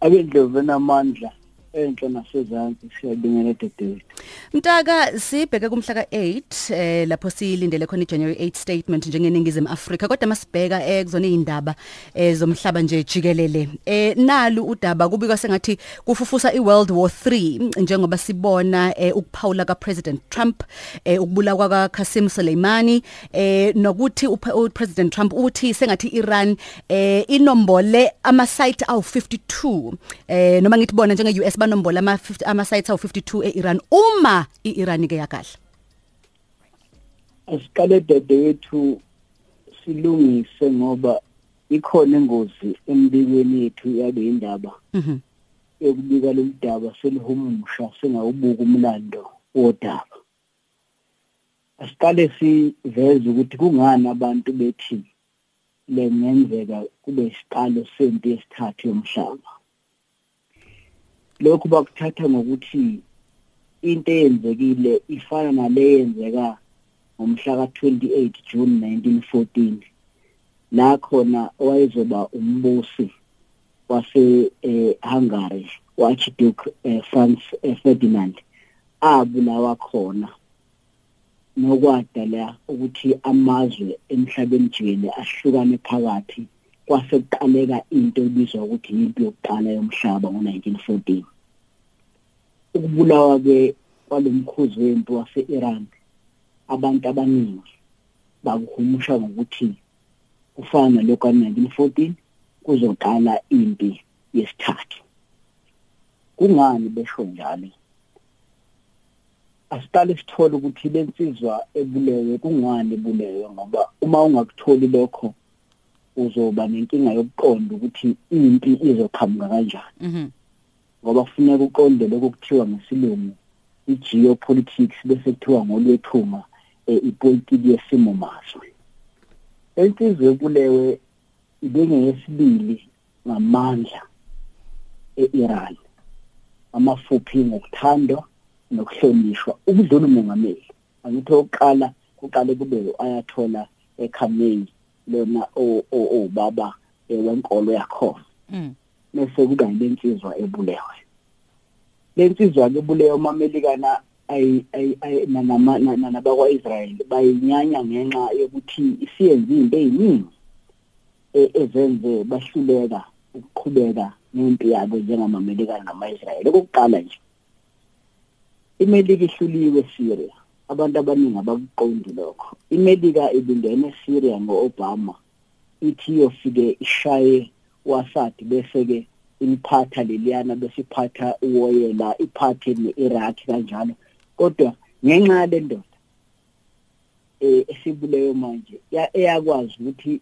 abendlovu enamandla. Enhle nasezantsi siyabingelela dedewethu Mtaka sibheke kumhla ka8 eh lapho silindele khona iJanuary 8 statement njengeningizimu Afrika kodwa masibheka ekuzona izindaba ezomhlaba nje jikelele. Eh nalu udaba kubikwa sengathi kufufusa iWorld War 3 njengoba sibona eh, ukuphawula kaPresident Trump eh, ukubulawa kaQasim Soleimani eh nokuthi uPresident Trump uthi sengathi Iran eh inombole ama site awu 52 eh noma ngithi bona njenge US banombola ama 50 ama sites awu 52 eIran uma iIran ke yakahla. Asiqale dedewethu silungise ngoba ikhona ingozi embikweni yethu yabe indaba mhm. Yokubika lomdaba selihumusha singawubuka umlando wodaba. Asiqale siveze ukuthi kungani abantu bethi lengenzeka kube isiqalo sempi yesithathu yomhlaba. Lokhu bakuthatha ngokuthi into eyenzekile ifana nale yenzeka ngomhla ka28 June 1914 la khona owayezoba umbusi wase eh, Hungary Archduke eh, Franz eh, Ferdinand abulawa khona. Nokwadala ukuthi amazwe emhlabeni jikelele ahlukane phakathi kwase kuqaleka into ebizwa ukuthi impi yokuqala yomhlaba ngo1914 ukubulawa ke kwalomkhuzi wempi wase-Iran abantu abaningi bakuhumusha ngokuthi kufana lokho ka1914 kuzoqala impi yesithathu. Kungani besho njalo? Asiqale sithole ukuthi lensizwa ebulewe kungani ebulewe ngoba uma ungakutholi lokho uzoba nenkinga yokuqonda ukuthi impi izoqhamuka kanjani. Mhm. Ngoba kufuneka uqonde lokho kuthiwa ngesilungu i-geopolitics bese kuthiwa ngolwethuma eh, ipolitiki yesimo mazwe. Insizwe yobulewe ibengeyesibili ngamandla e-Iran amafuphi ngokuthandwa nokuhlonishwa. Ukudlula umongameli angithi oqala kuqale kube ayathola eKhamenei lona obaba wenkolo yakhona. Mhm bese kuba lensizwa ebulewe lensizwa ebulewe umamelikana ay nabakwa-Israel bayinyanya ngenxa yokuthi isiyenze izinto eziningi ezenze bahluleka ukuqhubeka nempi yabo njengamamelikana nama-Israel okokuqala nje imelika ihluliwe Syria abantu abaningi abakuqondi lokho. imelika ibingene eSyria ngo-Obama ithi yofike ishaye waSad bese ke iliphatha leliyana bese iphatha uwoyela iphathe neIraq kanjalo. Kodwa ngenxa yale ndoda eh esibuleyo manje eyakwazi ukuthi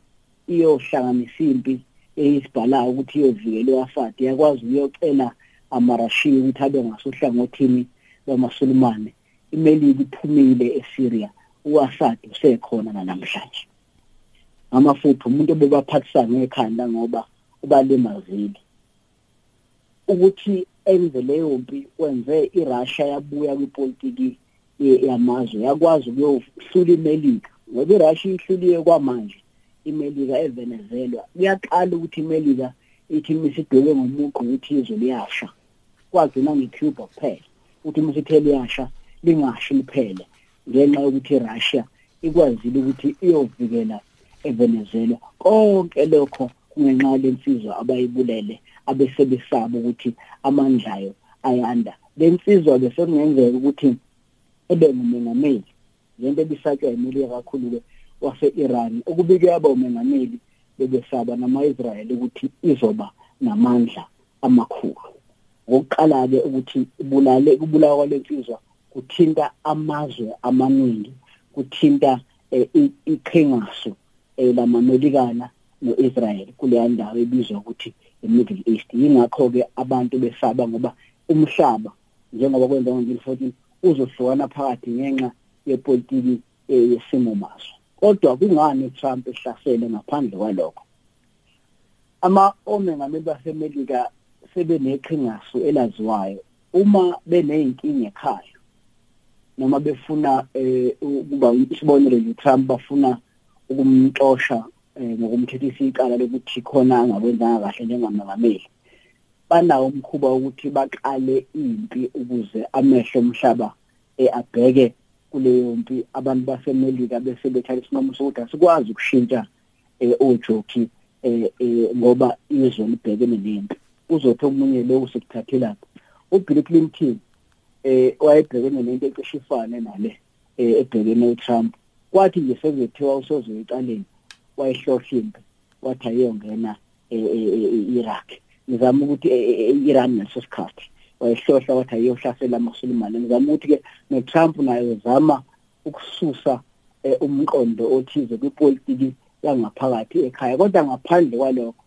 iyohlanganisa impi eyisibhalayo ukuthi iyovikela uAsad yakwazi ukuyocela amarashiya ukuthi abe ngasohlangothini lwamasulumane. Imelika iphumile eSyria uAsad usekhona namhlanje amafutha umuntu obebaphathisana ngekhanda ngoba ubalimazile ukuthi enze leyo mpi wenze iRussia yabuya kwipolitiki yamazwe yakwazi ukuyohlula imelika. Ngoba iRussia ihluliwe kwamanje imelika eVenezuela kuyaqala ukuthi imelika ithi misidweke ngomuqo ukuthi izwe liyasha. Kwagcina ngeCuba kuphela ukuthi misithele yasha lingashi liphele ngenxa yokuthi iRussia ikwazile ukuthi iyovikela eVenezuela konke lokho kungenxa lensizwa abayibulele abesebesaba ukuthi amandlayo ayanda. Lensizwa besekungenzeka ukuthi ebe ngumengameli. Lento ebisatshwa emelika kakhulu ke wase-Iran okubike yaba umengameli bebesaba nama-Israel ukuthi izoba namandla amakhulu. Ngokuqala ke ukuthi ibulale kubulawa kwalensizwa kuthinta amazwe amaningi kuthinta iqhingaso lamamelikana noIsrael kuleya ndawo ebizwa ukuthi iMiddle East. Yingakho ke abantu besaba ngoba umhlaba njengoba kwenza ngo-1914 uzohlukana phakathi ngenxa yepolitiki yesimo mazwe kodwa kungani uTrump ehlasele ngaphandle kwalokho? Ama omengameli basemelika sebeneqhingasu elaziwayo. Uma beneyinkinga ekhaya noma befuna ukuba isibonelo nje Trump bafuna ukumxosha ngokumthethisa icala lokuthi khona angakwenzanga kahle njengamengameli banawo umkhuba ukuthi baqale impi ukuze amehlo omhlaba abheke kuleyo mpi. Abantu basemelika bese bethatha isinqumo sokuthi asikwazi ukushintsha ojoki ngoba izwe libhekene nempi. Uzothi omunye lo usekuthathela uBill Clinton eh wayebhekene nento ecishe nale ebhekene uTrump. Kwathi nje sekuthiwa usozoyiqaleni wayehlohla impi wathi ayongena e-Iraq ngizama ukuthi e-Iran ngaleso sikhathi. Wayehlohla wathi ayohlasela amaSulumane ngizama ukuthi ke noTrump naye uzama ukususa umqondo othize kwipolitiki yangaphakathi ekhaya. Kodwa ngaphandle kwalokho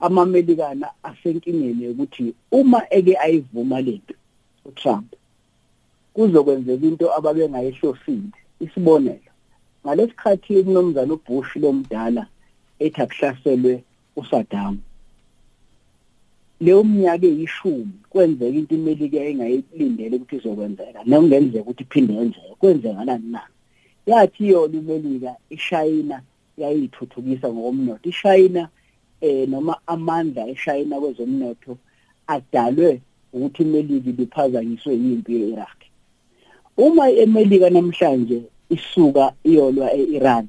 amamelikana asenkingeni ukuthi uma eke ayivuma lento uTrump kuzokwenzeka into ababengayihlosile. Isibonelo ngalesikhathi umnomzana uBush lomdala ethi akuhlaselwe uSaddam leyo minyaka eyishumi kwenzeka into imelika engayilindele ukuthi izokwenzeka nekungenzeka ukuthi iphinde yenzeke kwenzekalani na? Yathi yona imelika ishayina yayithuthukisa ngokomnotho. Ishayina eh noma amandla eshayina kwezomnotho adalwe ukuthi imelika ibiphazanyiswe yimpi ye-Iraq uma imelika namhlanje isuka iyolwa e-Iran.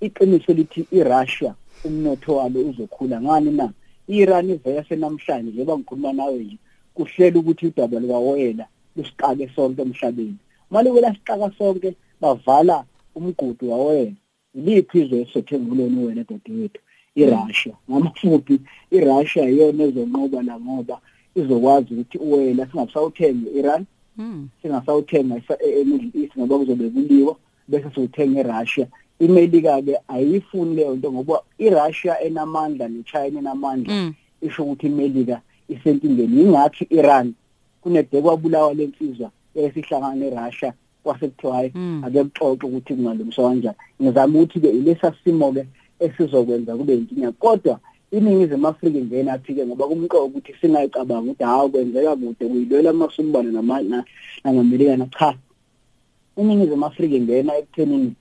Iqiniso lithi iRussia umnotho walo uzokhula ngani na? iIran ivese namhlanje njengoba ngikhuluma nawe nje kuhlela ukuthi udaba lukawoyela lusiqake sonke emhlabeni. Manje kwelasiqaka sonke bavala umgudu wawoyela iliphi izwe esothengulweni wena dadewethu? iRussia. Ngamafuphi iRussia iyona ezonqoba la ngoba izokwazi ukuthi uwela singasawuthenga iIran hmm. Singasawuthenga eMiddle East ngoba kuzobe kuliwa bese sothenga eRussia. Imelika ke ayifuni leyo nto ngoba iRussia enamandla neChina enamandla. Mm. isho ukuthi imelika isenkingeni ingakho iIran kunede kwabulawa lensizwa esihlangana neRussia kwasekuthiwa hayi mm. ake kuxoxe ukuthi kungalungiswa kanjani. Ngizama ukuthi ke ilesa simo ke esizokwenza kube inkinga kodwa iningizimu Afrika ingena athi ke ngoba kumqoka ukuthi singayicabanga ukuthi hawo kwenzeka kude kuyilwela amasumbane nama namamelika cha. iningizimu Afrika ingena ekuthenini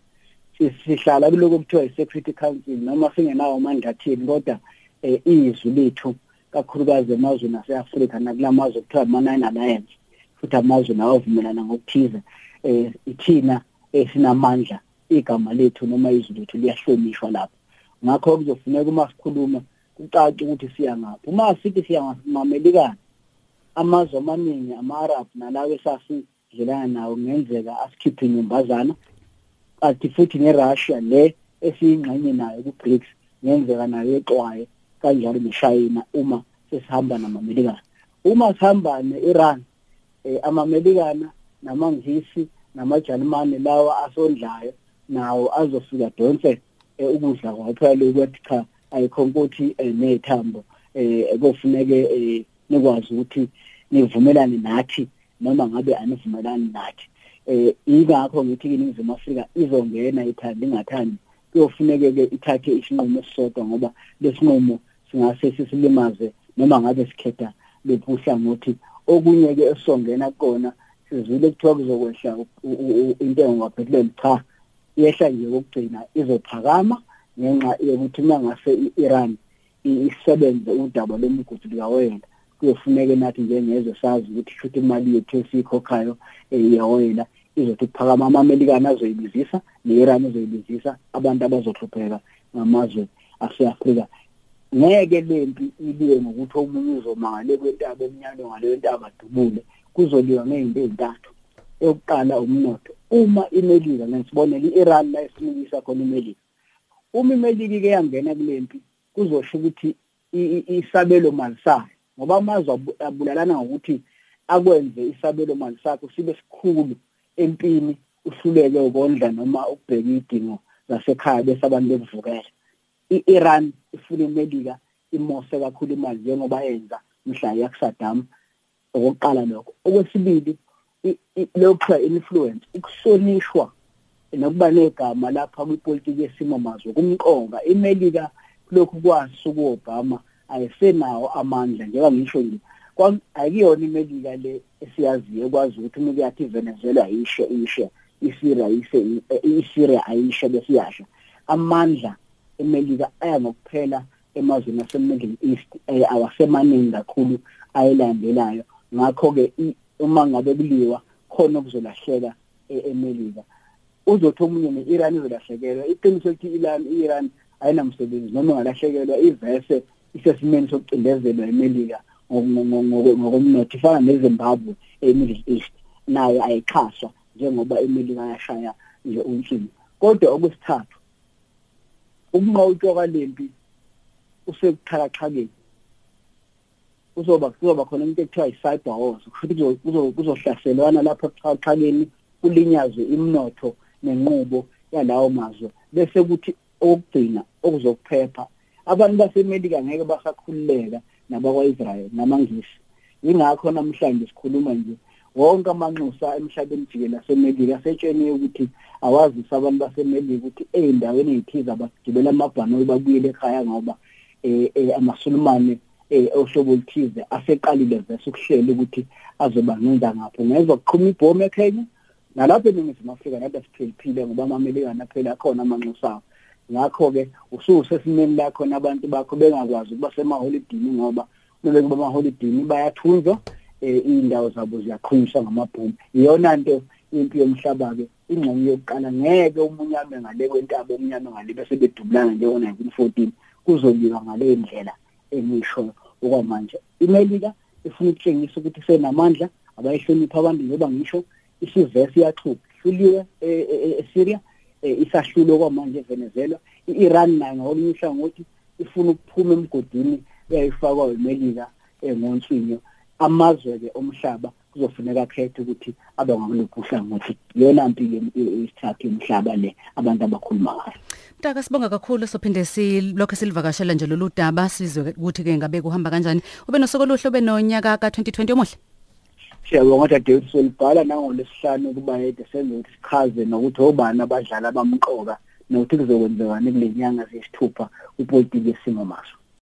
sihlala kuloko kuthiwa i-security council noma singenawo amandla athini kodwa eh, izwi lethu kakhulukazi emazweni ase-Afrika nakulamazwe kuthiwa ama-nine alliance futhi amazwe nawo avumelana ngokuthize eh ithina esinamandla igama lethu noma izwi lethu liyahlonishwa lapho. Ngakho kuzofuneka uma sikhuluma kucace ukuthi siya ngaphi uma sithi siya ngamamelikana amazwe amaningi ama-arab nalawo esasidlelana nawo kungenzeka asikhiphe inyumbazana kanti futhi neRussia le esiyingxenye nayo ku-BRICS ngenzeka nayo exwaye kanjalo neShayina uma sesihamba namamelikana uma sihamba neIran eh, amamelikana namangisi namajalimane lawa asondlayo nawo azofika donse eh, ukudla kwaphela ukuthi cha ayikho ukuthi eh, nethambo eh kofuneke eh, nikwazi ukuthi nivumelane nathi noma ngabe anivumelani nathi. Eh ingakho ngithi iningizimu Afrika izongena ithandi ingathandi kuyofuneke ke ithathe isinqumo esisodwa ngoba lesinqumo singase sisilimaze noma ngabe sikhetha lephuhla ngothi okunye ke esongena kona sizile kuthiwa kuzokwehla intengo ngaphethelweni cha yehla nje kokugcina izophakama. Ngenxa yokuthi mangase iIran isebenze udaba lomgudu likawoyela kuyofuneka nathi njengezwe sazi ukuthi futhi imali yethu esikhokhayo eyawoyela izothi ukuphakama amamelikana azoyibizisa ne-Iran izoyibizisa abantu abazohlupheka ngamazwe ase-Afrika. Ngeke lempi iliwe ngokuthi omunye uzomangale kwentaba emnyano ngaleyo ntaba adubule kuzoliwa ngey'nto ey'ntathu. Eyokuqala umnotho. Uma imelika ngesibonelo i-Iran la esimukisa khona imelika uma imelika-ke yangena kulempi kuzosho ukuthi isabelo mali sayo ngoba amazwe abulalana ngokuthi akwenze isabelo mali sakho sibe sikhulu empini uhluleke ukondla noma ukubheka idingo zasekhaya bese abantu bekuvukela. iIran ifuna imelika imose kakhulu imali njengoba yenza mhla yakusadam. Okokuqala lokho. Okwesibili lokho influence ukuhlonishwa nokuba negama lapha kwipolitiki yesimo mazwe kumqonga. Imelika lokhu kwasi kuObama ayisenawo amandla njengoba ngisho nje akuyona imelika le esiyaziyo ekwazi ukuthi uma kuyathi iVenezuela ayishe ishe iSyria ise iSyria ayishe besiyasha amandla emelika aya ngokuphela emazweni ase-Middle East awasemaningi kakhulu ayilandelayo. Ngakho ke uma ngabe kuliwa khona okuzolahleka eMelika uzothi omunye ne-Iran izolahlekelwa. Iqiniso ukuthi i-Iran i-Iran ayinamsebenzi noma ngalahlekelwa ivese isesimeni sokucindezelwa eMelika ngokomnotho ifana neZimbabwe eMiddle East nayo ayixhaswa njengoba eMelika yashaya nje untsimi kodwa okwesithathu umnqawutsho kwalempi usekuxhakaxhakeni uzoba kuzoba khona into ekuthiwa i-cyber wars kusho ukuthi kuzohlaselwana lapha ebuxhakaxhakeni kulinyazwe imnotho nenqubo yalawo mazwe bese kuthi okugcina okuzokuphepha abantu basemelika ngeke basakhululeka nabakwa-Israel namangisi. Ingakho namhlanje sikhuluma nje wonke amanxusa emhlabeni jikelele asemelika asetsheniwe ukuthi awazise abantu basemelika ukuthi ey'ndaweni ey'thize abagibela amabhanoyi babuyele ekhaya ngoba um amasulumane um ohlobo oluthize aseqalile vese ukuhlela ukuthi azoba ngenza ngapho ngezwa kuqhuma ibhomu eKenya nalapha eningizimu afrika nathi asiphephile ngoba amamelikana phela akhona amanxusawo ngakho-ke ususesimeni la khona abantu bakho bengakwazi ukuba semaholidini ngoba uma kuba amaholidini bayathunjwa um iy'ndawo zabo ziyaqhunyiswa ngamabhomu. Iyona nto impi yomhlaba-ke ingxenye yokuqala. Ngeke umunyame ngale kwentaba umunyame ngale bese bedubulana njengo-nineteen fourteen. Kuzoliwa ngaleyo ndlela engisho okwamanje. Imelika ifuna ukutshengisa ukuthi isenamandla abayihlonipha abantu njengoba ngisho isivesi iyaxhuba ihluliwe eSyria isahlule kwamanje eVenezuela. iIran nayo ngolunye uhlangothi ifuna ukuphuma emgodini eyayifakwa eMelika ngonswinyo. Amazwe-ke omhlaba kuzofuneka akhethe ukuthi abe ngakuluphi uhlangothi. Iyona mpi-ke isithathu yomhlaba le abantu abakhuluma ngayo. Mtaka sibonga kakhulu. Sophinde silokho silivakashela nje lolu daba. Sizwe ukuthi ke ngabe kuhamba kanjani. Ube nosoko luhle ube nonyaka ka2020 omuhle. Siyabonga ukuthi David solibhala nangolesihlanu kuba yede senze ukuthi sichaze nokuthi obani abadlali abamqoka nokuthi kuzokwenzekani kule nyanga zesithupha upolitiki esimo maso.